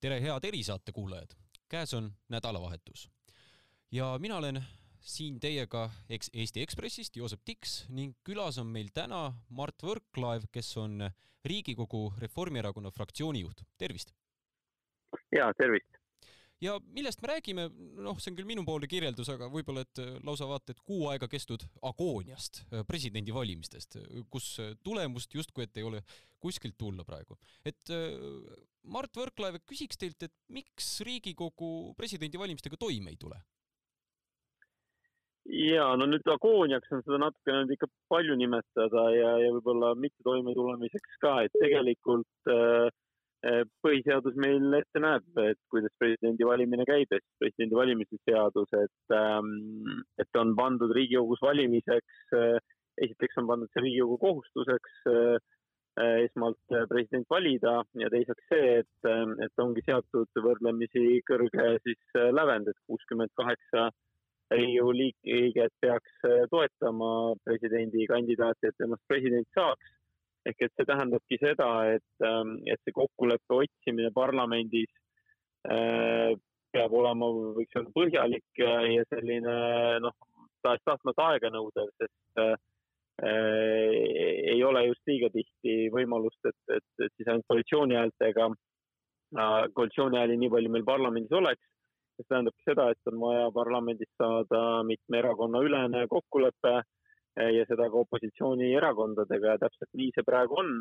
tere, head erisaate kuulajad! käes on nädalavahetus ja mina olen siin teiega eks Eesti Ekspressist, Joosep Tiks ning külas on meil täna Mart Võrklaev, kes on Riigikogu Reformierakonna fraktsiooni juht. tervist! ja tervist! Ja millest me räägime, noh, see on küll minupoolne kirjeldus, aga võib-olla, et lausa vaata, et kuu aega kestnud agooniast presidendivalimistest, kus tulemust justkui, et ei ole kuskilt tulla praegu. et Mart Võrklaev, küsiks teilt, et miks Riigikogu presidendivalimistega toime ei tule? ja no nüüd agooniaks on seda natukene nüüd ikka palju nimetada ja, ja võib-olla mitte toimetulemiseks ka, et tegelikult äh, äh, põhiseadus meil ette näeb, et kuidas presidendi valimine käib, et presidendi valimise seadus, et ähm,, et on pandud Riigikogus valimiseks äh,, esiteks on pandud see Riigikogu kohustuseks äh esmalt president valida ja teiseks see, et, et ongi seatud võrdlemisi kõrge siis lävend, et kuuskümmend kaheksa Riigikogu liiget peaks toetama presidendikandidaati, et temast president saaks. Ehk et see tähendabki seda, et, ähm, et see kokkuleppe otsimine parlamendis äh, peab olema, võiks öelda põhjalik ja selline noh, tahes-tahtmata aeganõudev, sest äh, ei ole just liiga tihti võimalust, et, et, et siis ainult koalitsiooni häältega äh,, koalitsiooni hääli nii palju meil parlamendis oleks. Mis tähendabki seda, et on vaja parlamendis saada mitme erakonna ülene kokkulepe eh, ja seda ka opositsioonierakondadega ja täpselt nii see praegu on.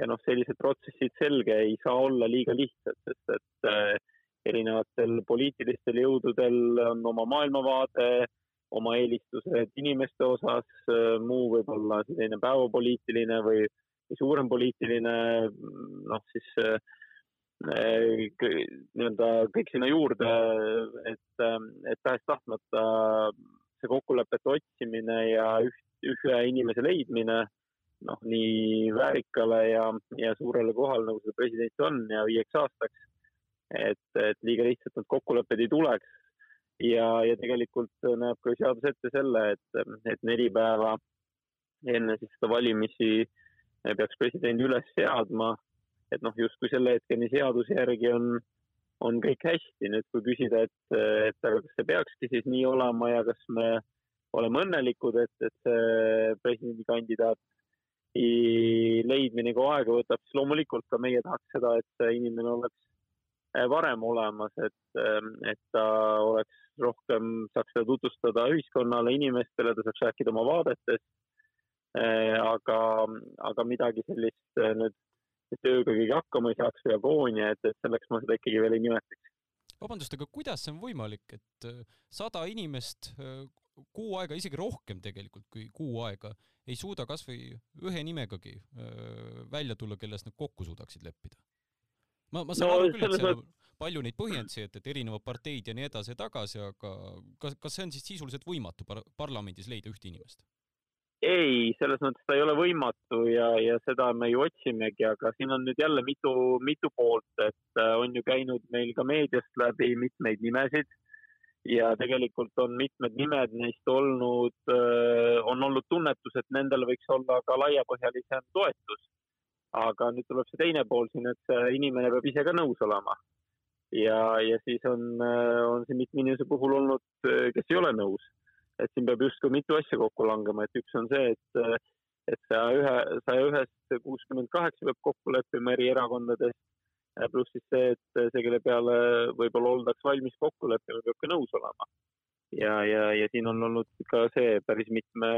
ja noh, sellised protsessid selge ei saa olla liiga lihtsad, sest et eh, erinevatel poliitilistel jõududel on oma maailmavaade, oma eelistused inimeste osas, eh, muu võib-olla selline päevapoliitiline või suurem poliitiline noh, siis nii-öelda kõik sinna juurde, et, et tahes-tahtmata see kokkulepete otsimine ja üht, ühe inimese leidmine, noh, nii väärikale ja, ja suurele kohale, nagu seda president on ja viieks aastaks, et, et liiga lihtsalt need kokkulepped ei tuleks. ja, ja tegelikult näeb ka seadus ette selle, et, et neli päeva enne siis seda valimisi peaks presidendi üles seadma et noh, justkui selle hetkeni seaduse järgi on, on kõik hästi. nüüd, kui küsida, et, et aga kas see peakski siis nii olema ja kas me oleme õnnelikud, et, et see presidendikandidaati leidmine kui aega võtab, siis loomulikult ka meie tahaks seda, et see inimene oleks eh, varem olemas, et, eh, et ta oleks rohkem, saaks seda tutvustada ühiskonnale, inimestele, ta saaks rääkida oma vaadetest. Eh, aga, aga midagi sellist nüüd tööga keegi hakkama ei saaks või agoonia, et, et selleks ma seda ikkagi veel ei nimetaks. vabandust, aga kuidas see on võimalik, et äh, sada inimest äh, kuu aega, isegi rohkem tegelikult kui kuu aega, ei suuda kasvõi ühe nimegagi äh, välja tulla, kelles nad kokku suudaksid leppida? ma, ma saan no, aru küll, et seal on palju neid põhjendusi, et, et erinevad parteid ja nii edasi ja tagasi, aga kas, kas see on siis sisuliselt võimatu par parlamendis leida ühte inimest? Ei, selles mõttes ta ei ole võimatu ja, ja seda me ju otsimegi, aga siin on nüüd jälle mitu, mitu poolt, et äh, on ju käinud meil ka meediast läbi mitmeid nimesid ja tegelikult on mitmed nimed neist olnud, äh, on olnud tunnetus, et nendel võiks olla ka laiapõhjalisem toetus. aga nüüd tuleb see teine pool siin, et see inimene peab ise ka nõus olema. ja, ja siis on, äh, on siin mitme inimese puhul olnud, kes ei ole nõus et siin peab justkui mitu asja kokku langema, et üks on see, et, et saja ühe, saja ühest kuuskümmend kaheksa peab kokku leppima eri erakondades. pluss siis see, et see, kelle peale võib-olla oldaks valmis kokku leppima, peab ka nõus olema. ja, ja, ja siin on olnud ka see päris mitme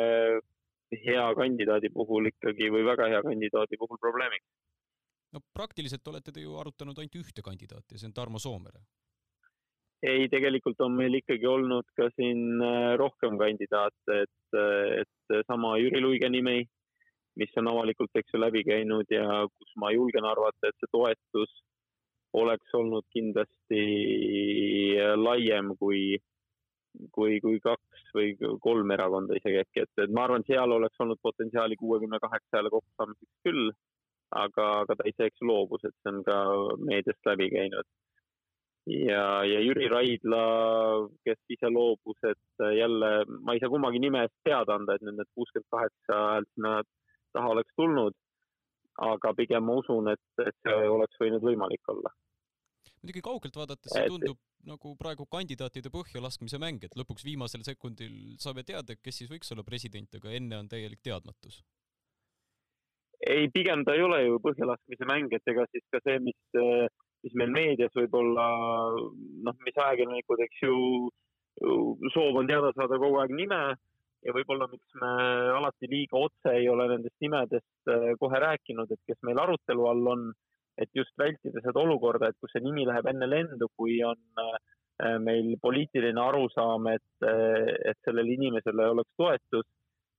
hea kandidaadi puhul ikkagi või väga hea kandidaadi puhul probleemiks. no praktiliselt olete te ju arutanud ainult ühte kandidaati ja see on Tarmo Soomere ei, tegelikult on meil ikkagi olnud ka siin äh, rohkem kandidaate, et, äh, et sama Jüri Luige nimi, mis on avalikult, eks ju, läbi käinud ja kus ma julgen arvata, et see toetus oleks olnud kindlasti äh, laiem kui, kui, kui kaks või kolm erakonda isegi äkki, et, et ma arvan, seal oleks olnud potentsiaali kuuekümne kaheksa hääle kokkusaamiseks küll, aga, aga ta ise, eks loobus, et see on ka meediast läbi käinud ja, ja Jüri Raidla, kes ise loobus, et jälle ma ei saa kummagi nime eest teada anda, et nüüd need kuuskümmend kaheksa häält sinna taha oleks tulnud. aga pigem ma usun, et, et see oleks võinud võimalik olla. muidugi kaugelt vaadates see tundub nagu praegu kandidaatide põhja laskmise mäng, et lõpuks viimasel sekundil saame teada, kes siis võiks olla president, aga enne on täielik teadmatus. ei, pigem ta ei ole ju põhjalaskmise mäng, et ega siis ka see, mis, mis meil meedias võib-olla noh, mis ajakirjanikud, eks ju, soov on teada saada kogu aeg nime ja võib-olla miks me alati liiga otse ei ole nendest nimedest kohe rääkinud, et kes meil arutelu all on et just vältida seda olukorda, et kus see nimi läheb enne lendu, kui on äh, meil poliitiline arusaam, et, äh, et sellele inimesele oleks toetus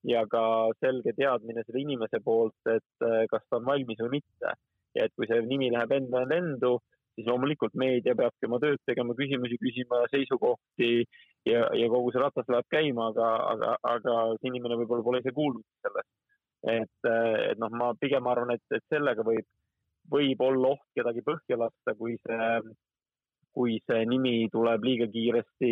ja ka selge teadmine selle inimese poolt, et kas ta on valmis või mitte. ja et kui see nimi läheb enne lendu, siis loomulikult meedia peabki oma tööd tegema, küsimusi küsima, seisukohti ja, ja kogu see ratas läheb käima, aga, aga, aga see inimene võib-olla pole ise kuulnud sellest. et, et noh, ma pigem arvan, et, et sellega võib võib olla oht kedagi põhja lasta, kui see, kui see nimi tuleb liiga kiiresti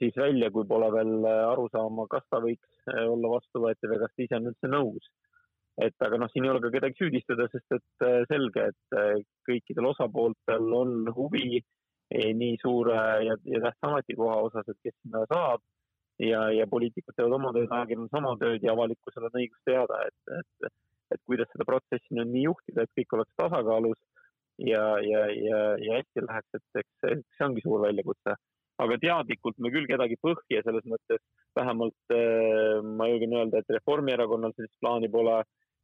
siis välja, kui pole veel aru saama, kas ta võiks olla vastuvõetav ja kas ta ise on üldse nõus. Et aga noh, siin ei ole ka kedagi süüdistada, sest et äh, selge, et äh, kõikidel osapooltel on huvi eh, nii suure ja, ja tähtsa ametikoha osas, et kes sinna saab ja, ja poliitikud teevad oma tööd, ajakirjandus oma tööd ja avalikkusel on õigus teada, et, et et kuidas seda protsessi nüüd nii juhtida, et kõik oleks tasakaalus ja, ja, ja, ja hästi läheks, et eks see ongi suur väljakutse. aga teadlikult me küll kedagi põhja selles mõttes, vähemalt äh, ma julgen öelda, et Reformierakonnal sellist plaani pole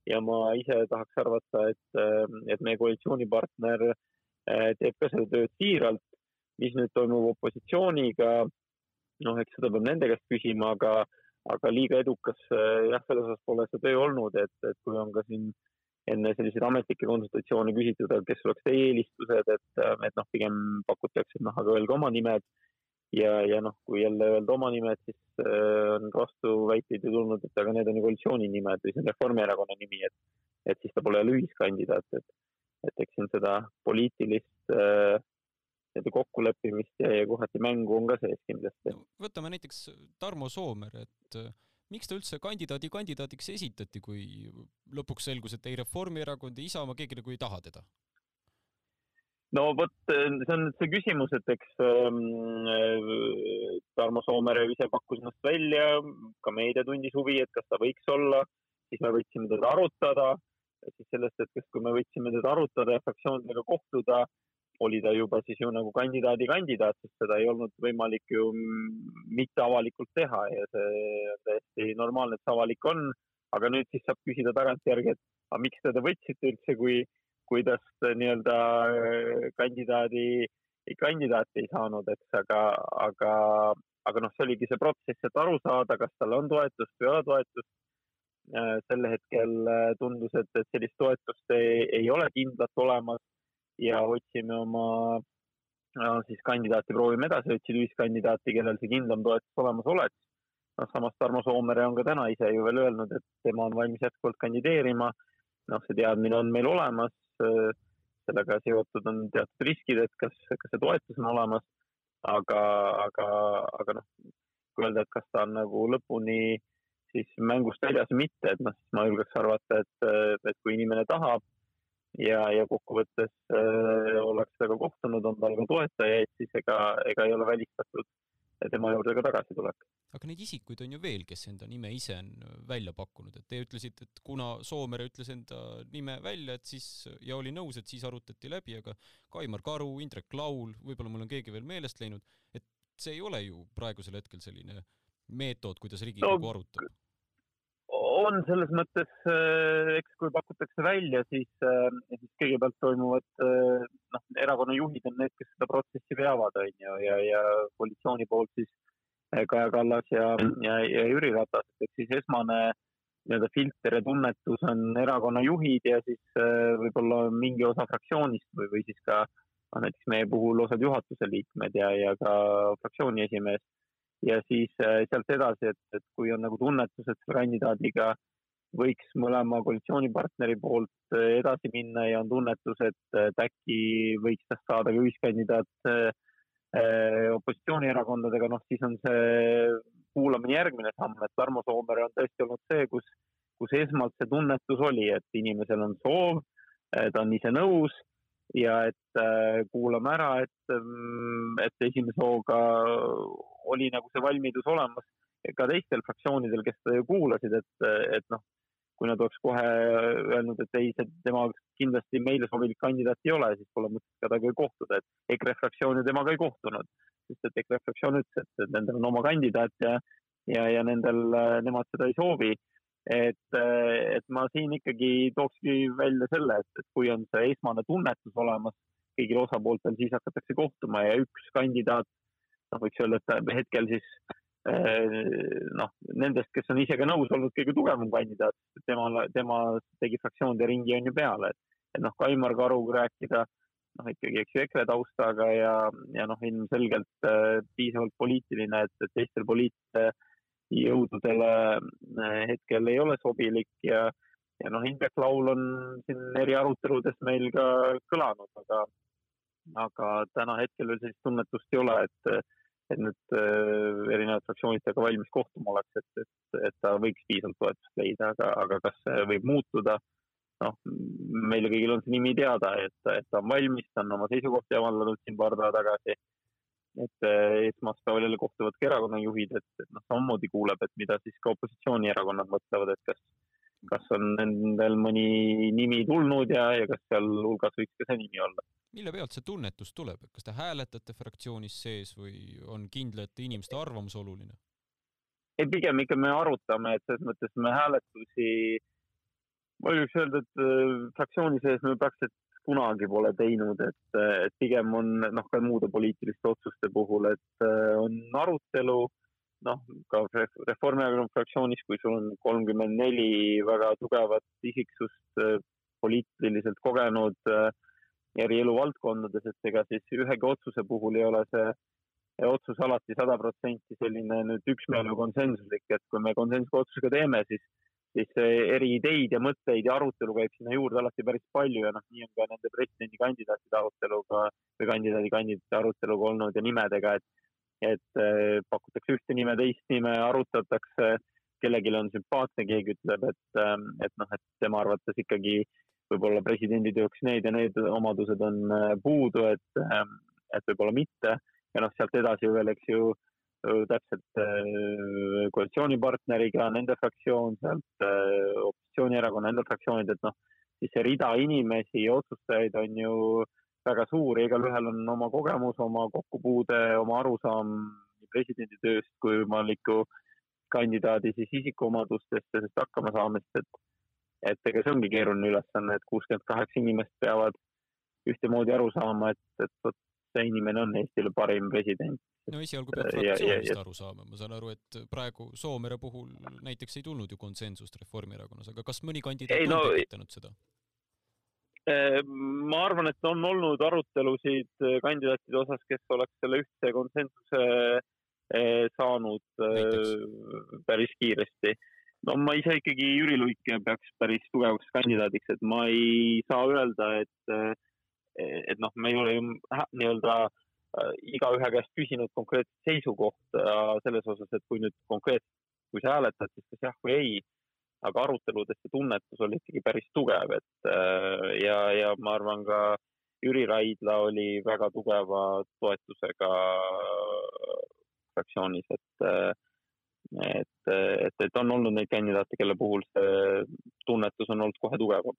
ja ma ise tahaks arvata, et, äh, et meie koalitsioonipartner äh, teeb ka seda tööd siiralt. mis nüüd toimub opositsiooniga, noh, eks seda peab nende käest küsima, aga aga liiga edukas eh, jah, selles osas pole see töö olnud, et, et kui on ka siin enne selliseid ametlikke konsultatsioone küsitud, et kes oleks teie eelistused, et, et noh, pigem pakutakse, et noh, aga öelge oma nimed. Ja, ja noh, kui jälle öelda oma nimed, siis äh, on vastuväiteid ju tulnud, et aga need on ju koalitsiooni nimed või see on Reformierakonna nimi, et, et siis ta pole jälle ühiskandidaat, et, et eks siin seda poliitilist äh, nii-öelda kokkuleppimist ja, ja kohati mängu on ka sees kindlasti no,. võtame näiteks Tarmo Soomer, et äh, miks ta üldse kandidaadi kandidaadiks esitati, kui lõpuks selgus, et ei Reformierakond, ei Isamaa, keegi nagu ei taha teda? No vot, see on see küsimus, et eks ähm, äh, Tarmo Soomere ise pakkus ennast välja, ka meedia tundis huvi, et kas ta võiks olla, siis me võtsime teda arutada, siis sellest hetkest, kui me võtsime teda arutada ja fraktsioonidega kohtuda, oli ta juba siis ju nagu kandidaadi kandidaat, sest seda ei olnud võimalik ju mitte avalikult teha ja see on täiesti normaalne, et see avalik on. aga nüüd siis saab küsida tagantjärgi, et aga miks te ta võtsite üldse, kui, kui tast nii-öelda äh, kandidaadi, kandidaati ei saanud, eks, aga, aga, aga noh, see oligi see protsess, et aru saada, kas tal on toetust või ei ole toetust. Äh, sel hetkel äh, tundus, et, et sellist toetust ei, ei ole kindlat olemas ja otsime oma no, siis kandidaati, proovime edasi otsida ühiskandidaati, kellel see kindlam toetus olemas oleks. noh, samas Tarmo Soomere on ka täna ise ju veel öelnud, et tema on valmis jätkuvalt kandideerima. noh, see teadmine on meil olemas. Sellega seotud on teatud riskid, et kas, kas see toetus on olemas. aga, aga, aga noh, kui öelda, et kas ta on nagu lõpuni siis mängust väljas või mitte, et noh, siis ma julgeks arvata, et, et kui inimene tahab ja, ja kokkuvõttes äh, ollakse temaga kohtunud, on tal ka toetajaid, siis ega, ega ei ole välistatud tema juurde ka tagasi tulek. aga neid isikuid on ju veel, kes enda nime ise on välja pakkunud, et te ütlesite, et kuna Soomere ütles enda nime välja, et siis ja oli nõus, et siis arutati läbi, aga Kaimar Karu, Indrek Laul, võib-olla mul on keegi veel meelest läinud, et see ei ole ju praegusel hetkel selline meetod, kuidas Riigikogu no, arutab on selles mõttes, äh, eks kui pakutakse välja, siis, äh, siis kõigepealt toimuvad, äh, noh, erakonna juhid on need, kes seda protsessi veavad, on ju, ja, ja koalitsiooni poolt siis Kaja Kallas ja, ja, ja Jüri Ratas, et siis esmane nii-öelda filter ja tunnetus on erakonna juhid ja siis võib-olla mingi osa fraktsioonist või, või siis ka noh, näiteks meie puhul osad juhatuse liikmed ja, ja ka fraktsiooni esimees ja siis äh, sealt edasi, et, et kui on nagu tunnetus, et selle kandidaadiga võiks mõlema koalitsioonipartneri poolt äh, edasi minna ja on tunnetus, et, et äkki võiks tast saada ka ühiskandidaat äh, opositsioonierakondadega, noh siis on see kuulamine järgmine samm, et Tarmo Soomere on tõesti olnud see, kus, kus esmalt see tunnetus oli, et inimesel on soov, ta on ise nõus ja et kuulame ära, et, mm, et esimese hooga oli nagu see valmidus olemas ka teistel fraktsioonidel, kes seda ju kuulasid, et, et noh, kui nad oleks kohe öelnud, et ei, see tema kindlasti meile sobilik kandidaat ei ole, siis pole mõtet ka temaga kohtuda, et EKRE fraktsioon ju temaga ei kohtunud, sest et EKRE fraktsioon ütles, et nendel on oma kandidaat ja, ja, ja nendel, nemad seda ei soovi. et, et ma siin ikkagi tookski välja selle, et, et kui on see esmane tunnetus olemas kõigil osapooltel, siis hakatakse kohtuma ja üks kandidaat, noh, võiks öelda, et hetkel siis Äh, noh, nendest, kes on ise ka nõus olnud, kõige tugevam kandidaat, tema, tema tegi fraktsioonide ringi on ju peale, et, et noh, Kaimar Karuga rääkida, noh ikkagi, eks ju, EKRE taustaga ja, ja noh, ilmselgelt äh, piisavalt poliitiline, et, et teistel poliitjõududele äh, hetkel ei ole sobilik ja, ja noh, Indrek Laul on siin eri aruteludes meil ka kõlanud, aga, aga täna hetkel veel sellist tunnetust ei ole, et et nüüd äh, erinevad fraktsioonid temaga valmis kohtuma oleks, et, et, et ta võiks piisavalt toetust leida, aga, aga kas see võib muutuda? noh, meile kõigil on see nimi teada, et, et ta on valmis, ta on oma seisukohti avaldanud siin paar päeva tagasi. et äh, esmaspäeval jälle kohtuvad ka erakonnajuhid, et noh, samamoodi kuuleb, et mida siis ka opositsioonierakonnad mõtlevad, et kas, kas on nendel mõni nimi tulnud ja, ja kas sealhulgas võiks ka see nimi olla? Mille pealt see tunnetus tuleb, kas te hääletate fraktsioonis sees või on kindlate inimeste arvamus oluline? ei, pigem ikka me arutame, et selles mõttes me hääletusi, ma võiks öelda, et äh, fraktsiooni sees me praktiliselt kunagi pole teinud, et, et pigem on noh, ka muude poliitiliste otsuste puhul, et äh, on arutelu, noh, ka Reformierakonna fraktsioonis, kui sul on kolmkümmend neli väga tugevat isiksust, äh, poliitiliselt kogenud äh, eri eluvaldkondades, et ega siis ühegi otsuse puhul ei ole see otsus alati sada protsenti selline nüüd üksmeel või konsensuslik, et kui me konsensusega otsusega teeme, siis, siis eri ideid ja mõtteid ja arutelu käib sinna juurde alati päris palju ja noh, nii on ka nende presidendikandidaatide aruteluga või kandidaadi kandidaatide aruteluga olnud ja nimedega, et et eh, pakutakse ühte nime, teist nime, arutatakse, kellelgi on sümpaatne, keegi ütleb, et, eh, et noh, et tema arvates ikkagi äh, võib-olla presidendi tööks need ja need omadused on äh, puudu, et, ähm, et võib-olla mitte. ja noh, sealt edasi veel, eks ju, täpselt äh, koalitsioonipartneriga, nende fraktsioon, sealt äh, opositsioonierakonna enda fraktsioonid, et noh, siis see rida inimesi ja otsustajaid on ju väga suur ja igalühel on oma kogemus, oma kokkupuude, oma arusaam nii presidendi tööst kui võimaliku kandidaadi siis isikuomadustest ja sellest hakkamasaamist, et et ega see ongi keeruline ülesanne, et kuuskümmend kaheksa inimest peavad ühtemoodi aru saama, et, et vot see inimene on Eestile parim president. no esialgu peab fraktsioonist aru saama, ma saan aru, et praegu Soomere puhul näiteks ei tulnud ju konsensust Reformierakonnas, aga kas mõni kandidaat ei, no, on tekitanud seda? Eh, ma arvan, et on olnud arutelusid eh, kandidaatide osas, kes oleks selle ühtse konsensuse eh, saanud Näiteks. päris kiiresti no ma ise ikkagi Jüri Luik peaks päris tugevaks kandidaadiks, et ma ei saa öelda, et, et noh, me ei ole ju nii-öelda igaühe käest küsinud konkreetset seisukohta selles osas, et kui nüüd konkreetselt, kui sa hääletad, siis kas jah või ei. Aga aruteludes see tunnetus oli ikkagi päris tugev, et äh, ja, ja ma arvan ka Jüri Raidla oli väga tugeva toetusega fraktsioonis, et äh, et, et, et on olnud neid kandidaate, kelle puhul see tunnetus on olnud kohe tugevam.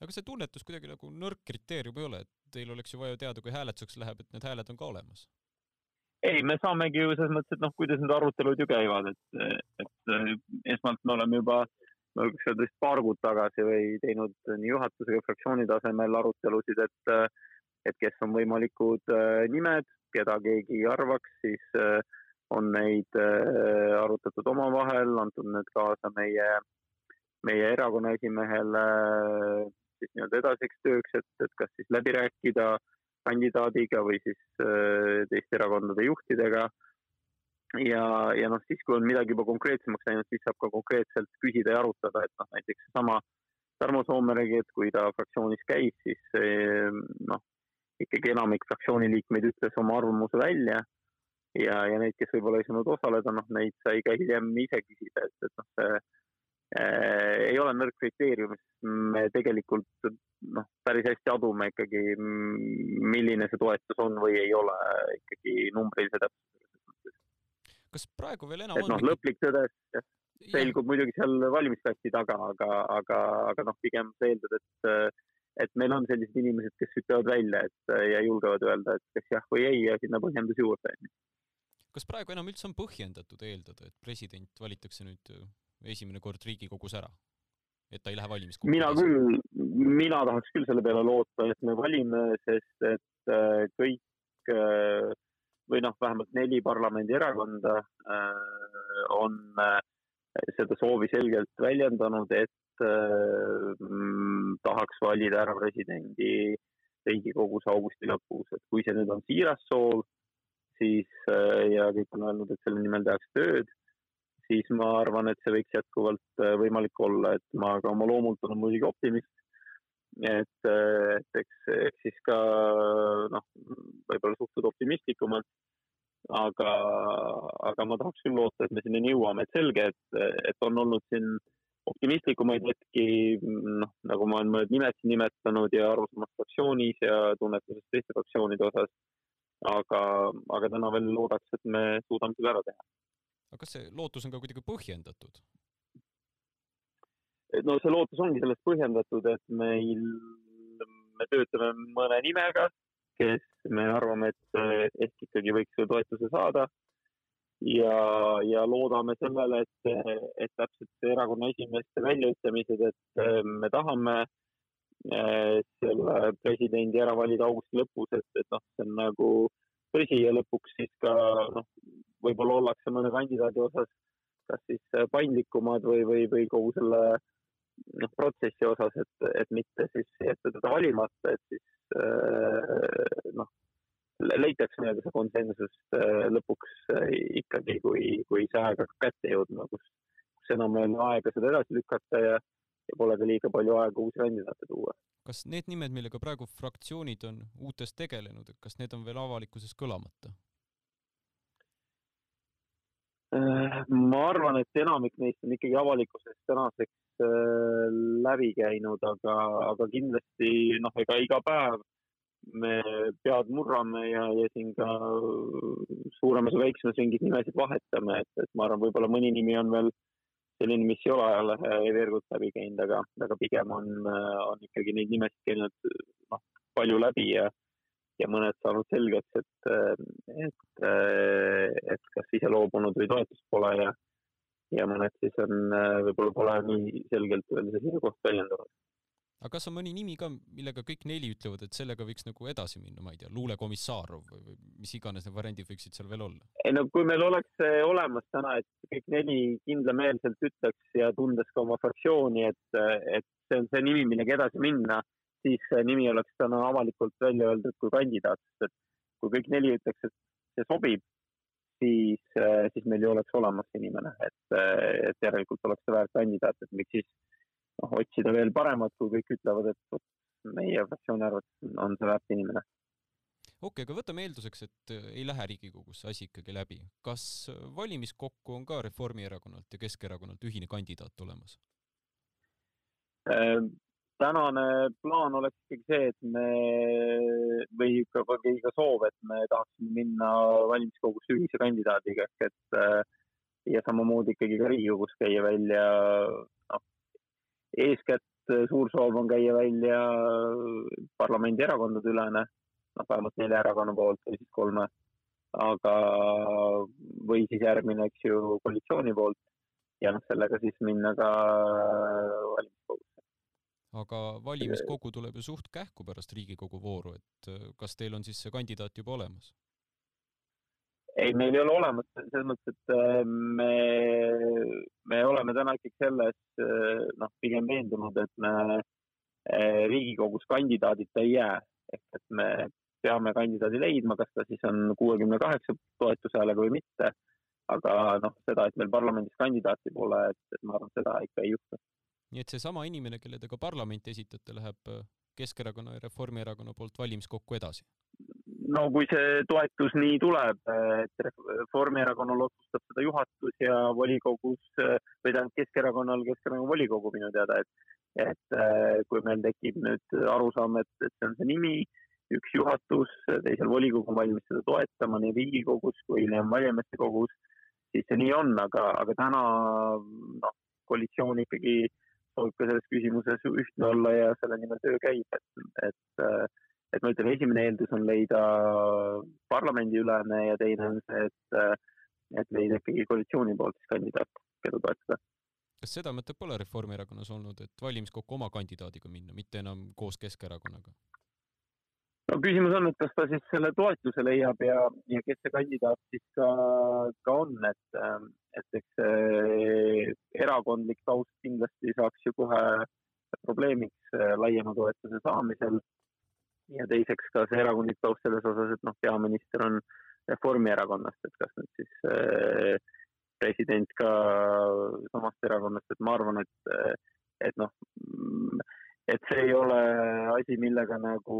aga see tunnetus kuidagi nagu nõrk kriteerium ei ole, et teil oleks ju vaja teada, kui hääletuseks läheb, et need hääled on ka olemas? Ei, me saamegi ju selles mõttes, et noh, kuidas need arutelud ju käivad, et, et esmalt me oleme juba ma võiks öelda vist paar kuud tagasi või teinud nii juhatusega fraktsiooni tasemel arutelusid, et, et kes on võimalikud äh, nimed, keda keegi arvaks, siis äh, on neid äh, arutatud omavahel, antud need kaasa meie, meie erakonna esimehele äh, siis nii-öelda edasiseks tööks, et, et kas siis läbi rääkida kandidaadiga või siis äh, teiste erakondade juhtidega. ja, ja noh, siis kui on midagi juba konkreetsemaks läinud, siis saab ka konkreetselt küsida ja arutada, et noh, näiteks seesama Tarmo Soomeregi, et kui ta fraktsioonis käis, siis noh, ikkagi enamik fraktsiooni liikmeid ütles oma arvamuse välja ja, ja neid, kes võib-olla ei saanud osaleda, noh, neid sai ka hiljem ise küsida, et, et noh, see ei ole nõrk kriteerium, me tegelikult noh, päris hästi adume ikkagi, milline see toetus on või ei ole ikkagi numbrilise täpsusega. kas praegu veel enam et noh, lõplik tõde selgub muidugi seal valimiskasti taga, aga, aga, aga noh, pigem sa eeldad, et et meil on sellised inimesed, kes ütlevad välja, et ja julgevad öelda, et kas jah või ei ja sinna põhjendus juurde. kas praegu enam üldse on põhjendatud eeldada, et president valitakse nüüd esimene kord Riigikogus ära? et ta ei lähe valimiskokku? mina küll, mina tahaks küll selle peale loota, et me valime, sest et äh, kõik äh, või noh, vähemalt neli parlamendierakonda äh, on seda soovi selgelt väljendanud, et tahaks valida ära presidendi Riigikogus augusti lõpus, et kui see nüüd on siiras soov, siis ja kõik on öelnud, et selle nimel tehakse tööd siis ma arvan, et see võiks jätkuvalt võimalik olla, et ma ka oma loomult olen muidugi optimist. Et, äh, et eks, eks siis ka noh, võib-olla suhtud optimistlikumalt. aga, aga ma tahaks küll loota, et me sinnani jõuame, et selge, et, et on olnud siin optimistlikumaid hetki, noh, nagu ma olen mõned nimed siin nimetanud ja arusamas fraktsioonis ja tunnetuses teiste fraktsioonide osas. aga, aga täna veel loodaks, et me suudame selle ära teha aga kas see lootus on ka kuidagi põhjendatud? No see lootus ongi sellest põhjendatud, et meil, me töötame mõne nimega, kes me arvame, et ehk ikkagi võiks selle toetuse saada. ja, ja loodame sellele, et, et täpselt erakonna esimeeste väljaütlemised, et me tahame eh, selle presidendi ära valida augusti lõpus, et, et noh, see on nagu tõsi ja lõpuks siis ka noh, võib-olla ollakse mõne kandidaadi osas kas siis äh, paindlikumad või, või, või kogu selle noh, protsessi osas, et, et mitte siis jätta teda valimata, et siis äh, noh, leitakse nii-öelda see konsensus äh, lõpuks ikkagi, kui, kui see aeg hakkab kätte jõudma, kus, kus enam ei ole aega seda edasi lükata ja, ja pole ka liiga palju aega uusi kandidaate tuua. kas need nimed, millega praegu fraktsioonid on uutes tegelenud, et kas need on veel avalikkuses kõlamata? Äh, ma arvan, et enamik neist on ikkagi avalikkuses tänaseks äh, läbi käinud, aga, aga kindlasti noh, ega iga päev me pead murrame ja, ja siin ka suuremas või väiksemas ringis nimesid vahetame, et, et ma arvan, võib-olla mõni nimi on veel selline, mis ei ole ajalehe veergult läbi käinud, aga, aga pigem on, on ikkagi neid nimesid käinud noh, palju läbi ja ja mõned saanud selgeks, et, et, et kas ise loobunud või toetust pole ja, ja mõned siis on, võib-olla pole nii selgelt veel seisukoht väljendanud. aga kas on mõni nimi ka, millega kõik neli ütlevad, et sellega võiks nagu edasi minna, ma ei tea, luulekomissarov või, või mis iganes need variandid võiksid seal veel olla? ei no kui meil oleks see olemas täna, et kõik neli kindlameelselt ütleks ja tundes ka oma fraktsiooni, et, et see on see nimi, millega edasi minna siis see nimi oleks täna avalikult välja öeldud kui kandidaat, sest et kui kõik neli ütleks, et see sobib, siis, äh, siis meil ju oleks olemas inimene, et, äh, et järelikult oleks see väärt kandidaat, et miks siis noh, otsida veel paremat, kui kõik ütlevad, et meie fraktsiooni arvates on see väärt inimene. okei okay,, aga võtame eelduseks, et äh, ei lähe Riigikogus asi ikkagi läbi. kas valimiskokku on ka Reformierakonnalt ja Keskerakonnalt ühine kandidaat olemas? Tänane plaan oleks ikkagi see, et me või ka, ka soov, et me tahaksime minna valimiskogusse ühise kandidaadiga ehk et äh, ja samamoodi ikkagi ka Riigikogus käia välja, noh, eeskätt suur soov on käia välja parlamendierakondade ülene, noh, vähemalt nelja erakonna poolt või siis kolme, aga, või siis järgmine, eks ju, koalitsiooni poolt. Ja noh, sellega siis minna ka valimiskogusse aga valimiskogu tuleb ju suht kähku pärast Riigikogu vooru, et äh, kas teil on siis see kandidaat juba olemas? ei, meil ei ole olemas, selles mõttes, et äh, me, me oleme täna ikkagi selles äh, noh, pigem veendunud, et me Riigikogus kandidaadita ei jää, ehk et me peame kandidaadi leidma, kas ta siis on kuuekümne kaheksa toetushäälega või mitte. aga noh, seda, et meil parlamendis kandidaati pole, et, et ma arvan, seda ikka ei juhtu nii et seesama inimene, kelle te ka parlamenti esitate, läheb äh, Keskerakonna ja Reformierakonna poolt valimiskokku edasi? no kui see toetus nii tuleb, et Reformierakonnal otsustab seda juhatus ja volikogus või tähendab Keskerakonnal Keskerakonna volikogu minu teada, et et kui meil tekib nüüd arusaam, et, et see on see nimi, üks juhatus, teisel volikogu on valmis seda toetama nii Riigikogus kui valijameeste kogus, siis see nii on, aga, aga täna noh, koalitsioon ikkagi soovib ka selles küsimuses ühtne olla ja selle nimel töö käib, et, et et ma ütlen, esimene eeldus on leida parlamendiülene ja teine on see, et, et leida ikkagi koalitsiooni poolt siis kandidaat, keda toetada. kas seda mõtet pole Reformierakonnas olnud, et valimiskokku oma kandidaadiga minna, mitte enam koos Keskerakonnaga? No küsimus on, et kas ta siis selle toetuse leiab ja, ja kes see kandidaat siis ka, ka on, et, et eks see erakondlik taust kindlasti saaks ju kohe probleemiks laiema toetuse saamisel. Ja teiseks ka see erakondlik taust selles osas, et noh, peaminister on Reformierakonnast, et kas nüüd siis äh, president ka samast erakonnast, et ma arvan, et, et noh, et see ei ole asi, millega nagu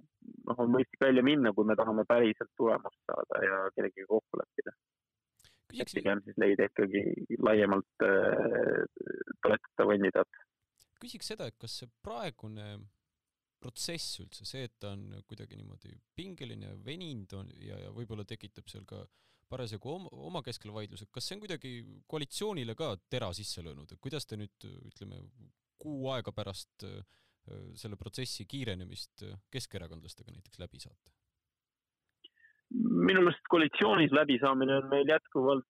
noh, on mõistlik välja minna, kui me tahame päriselt tulemust saada ja kellegagi kokku leppida. et pigem siis leida ikkagi laiemalt äh, toetatav kandidaat. küsiks seda, et kas see praegune protsess üldse, see, et ta on kuidagi niimoodi pingeline, veninud on ja, ja võib-olla tekitab seal ka parasjagu oma, oma keskel vaidlused, kas see on kuidagi koalitsioonile ka tera sisse löönud, et kuidas te nüüd ütleme, kuu aega pärast selle protsessi kiirenemist keskerakondlastega näiteks läbi saate? minu meelest koalitsioonis läbisaamine on meil jätkuvalt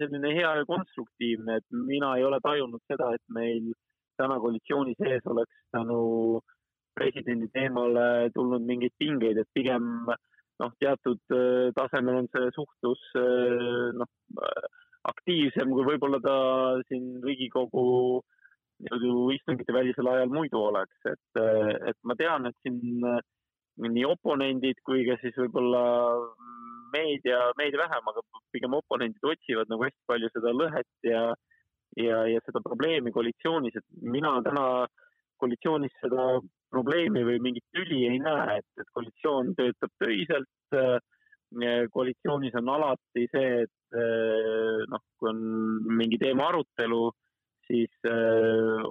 selline hea ja konstruktiivne, et mina ei ole tajunud seda, et meil täna koalitsiooni sees oleks tänu presidendi teemale tulnud mingeid pingeid, et pigem noh, teatud tasemel on see suhtlus noh, aktiivsem, kui võib-olla ta siin Riigikogu nii-öelda istungite välisel ajal muidu oleks, et, äh, et ma tean, et siin nii oponendid kui ka siis võib-olla meedia, meedia vähem, aga pigem oponendid otsivad nagu hästi palju seda lõhet ja ja, ja seda probleemi koalitsioonis, et mina täna koalitsioonis seda probleemi või mingit tüli ei näe, et, et koalitsioon töötab töiselt. koalitsioonis on alati see, et noh, kui on mingi teema arutelu, siis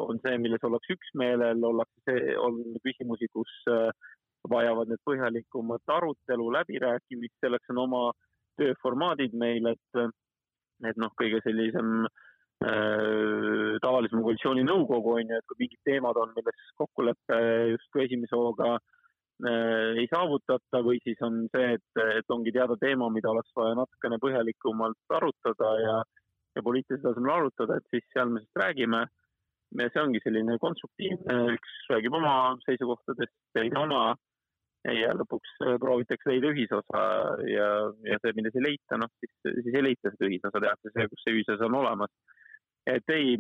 on see, milles ollakse üksmeelel, ollakse see, on küsimusi, kus vajavad need põhjalikumat arutelu, läbirääkimist, selleks on oma tööformaadid meil, et, et noh, kõige sellisem äh, Äh, tavalisem koalitsiooninõukogu on ju, et kui mingid teemad on, milles kokkulepe justkui esimese hooga äh, ei saavutata või siis on see, et, et ongi teada teema, mida oleks vaja natukene põhjalikumalt arutada ja, ja poliitilisel tasemel arutada, et siis seal me siis räägime. ja see ongi selline konstruktiivne, üks räägib oma seisukohtadest, teine oma ja lõpuks proovitakse leida ühisosa ja, ja see, milles ei leita, noh, siis, siis ei leita seda ühisosa, tehakse see, kus see ühisosa on olemas et ei,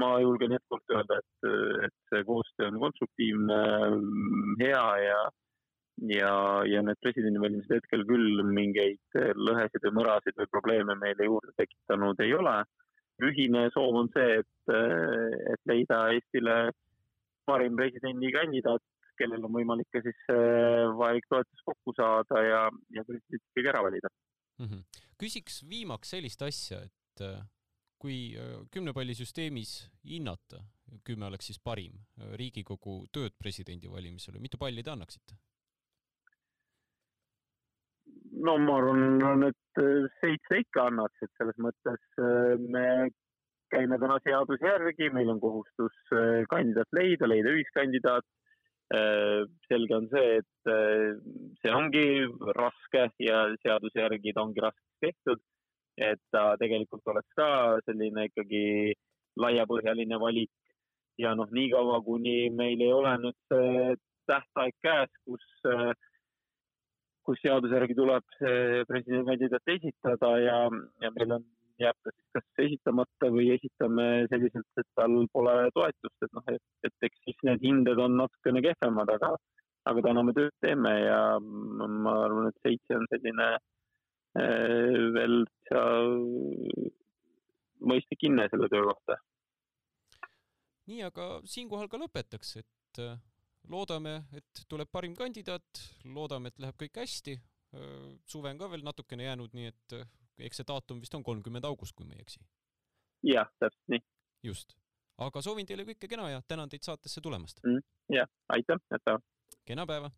ma julgen jätkuvalt öelda, et, et see koostöö on konstruktiivne, hea ja, ja, ja need presidendivalimised hetkel küll mingeid lõhesid või mõrasid või probleeme meile juurde tekitanud ei ole. ühine soov on see, et, et leida Eestile parim presidendikandidaat, kellel on võimalik ka siis vajalik toetus kokku saada ja, ja president ikkagi ära valida mm. -hmm. küsiks viimaks sellist asja, et kui kümnepallisüsteemis hinnata, kümme oleks siis parim, Riigikogu tööd presidendivalimisel, mitu palli te annaksite? No ma arvan, et äh, seitse ikka annaks, et selles mõttes me käime täna seaduse järgi, meil on kohustus kandidaat leida, leida ühiskandidaat. selge on see, et see ongi raske ja seaduse järgi ta ongi raskeks tehtud et ta tegelikult oleks ka selline ikkagi laiapõhjaline valik ja noh, niikaua kuni meil ei ole nüüd see tähtaeg käes, kus, kus seaduse järgi tuleb see presidendikandidaat esitada ja, ja meil on, jääb ta siis kas esitamata või esitame selliselt, et tal pole toetust, et noh, et, et eks siis need hinded on natukene kehvemad, aga, aga täna me tööd teeme ja ma arvan, et seitse on selline Äh, veel mõistlik hinne selle töö kohta. nii, aga siinkohal ka lõpetaks, et loodame, et tuleb parim kandidaat, loodame, et läheb kõik hästi. suve on ka veel natukene jäänud, nii et eks see daatum vist on kolmkümmend august, kui ma ei eksi. jah, täpselt nii. just, aga soovin teile kõike kena ja tänan teid saatesse tulemast mm,. jah, aitäh, head päeva. kena päeva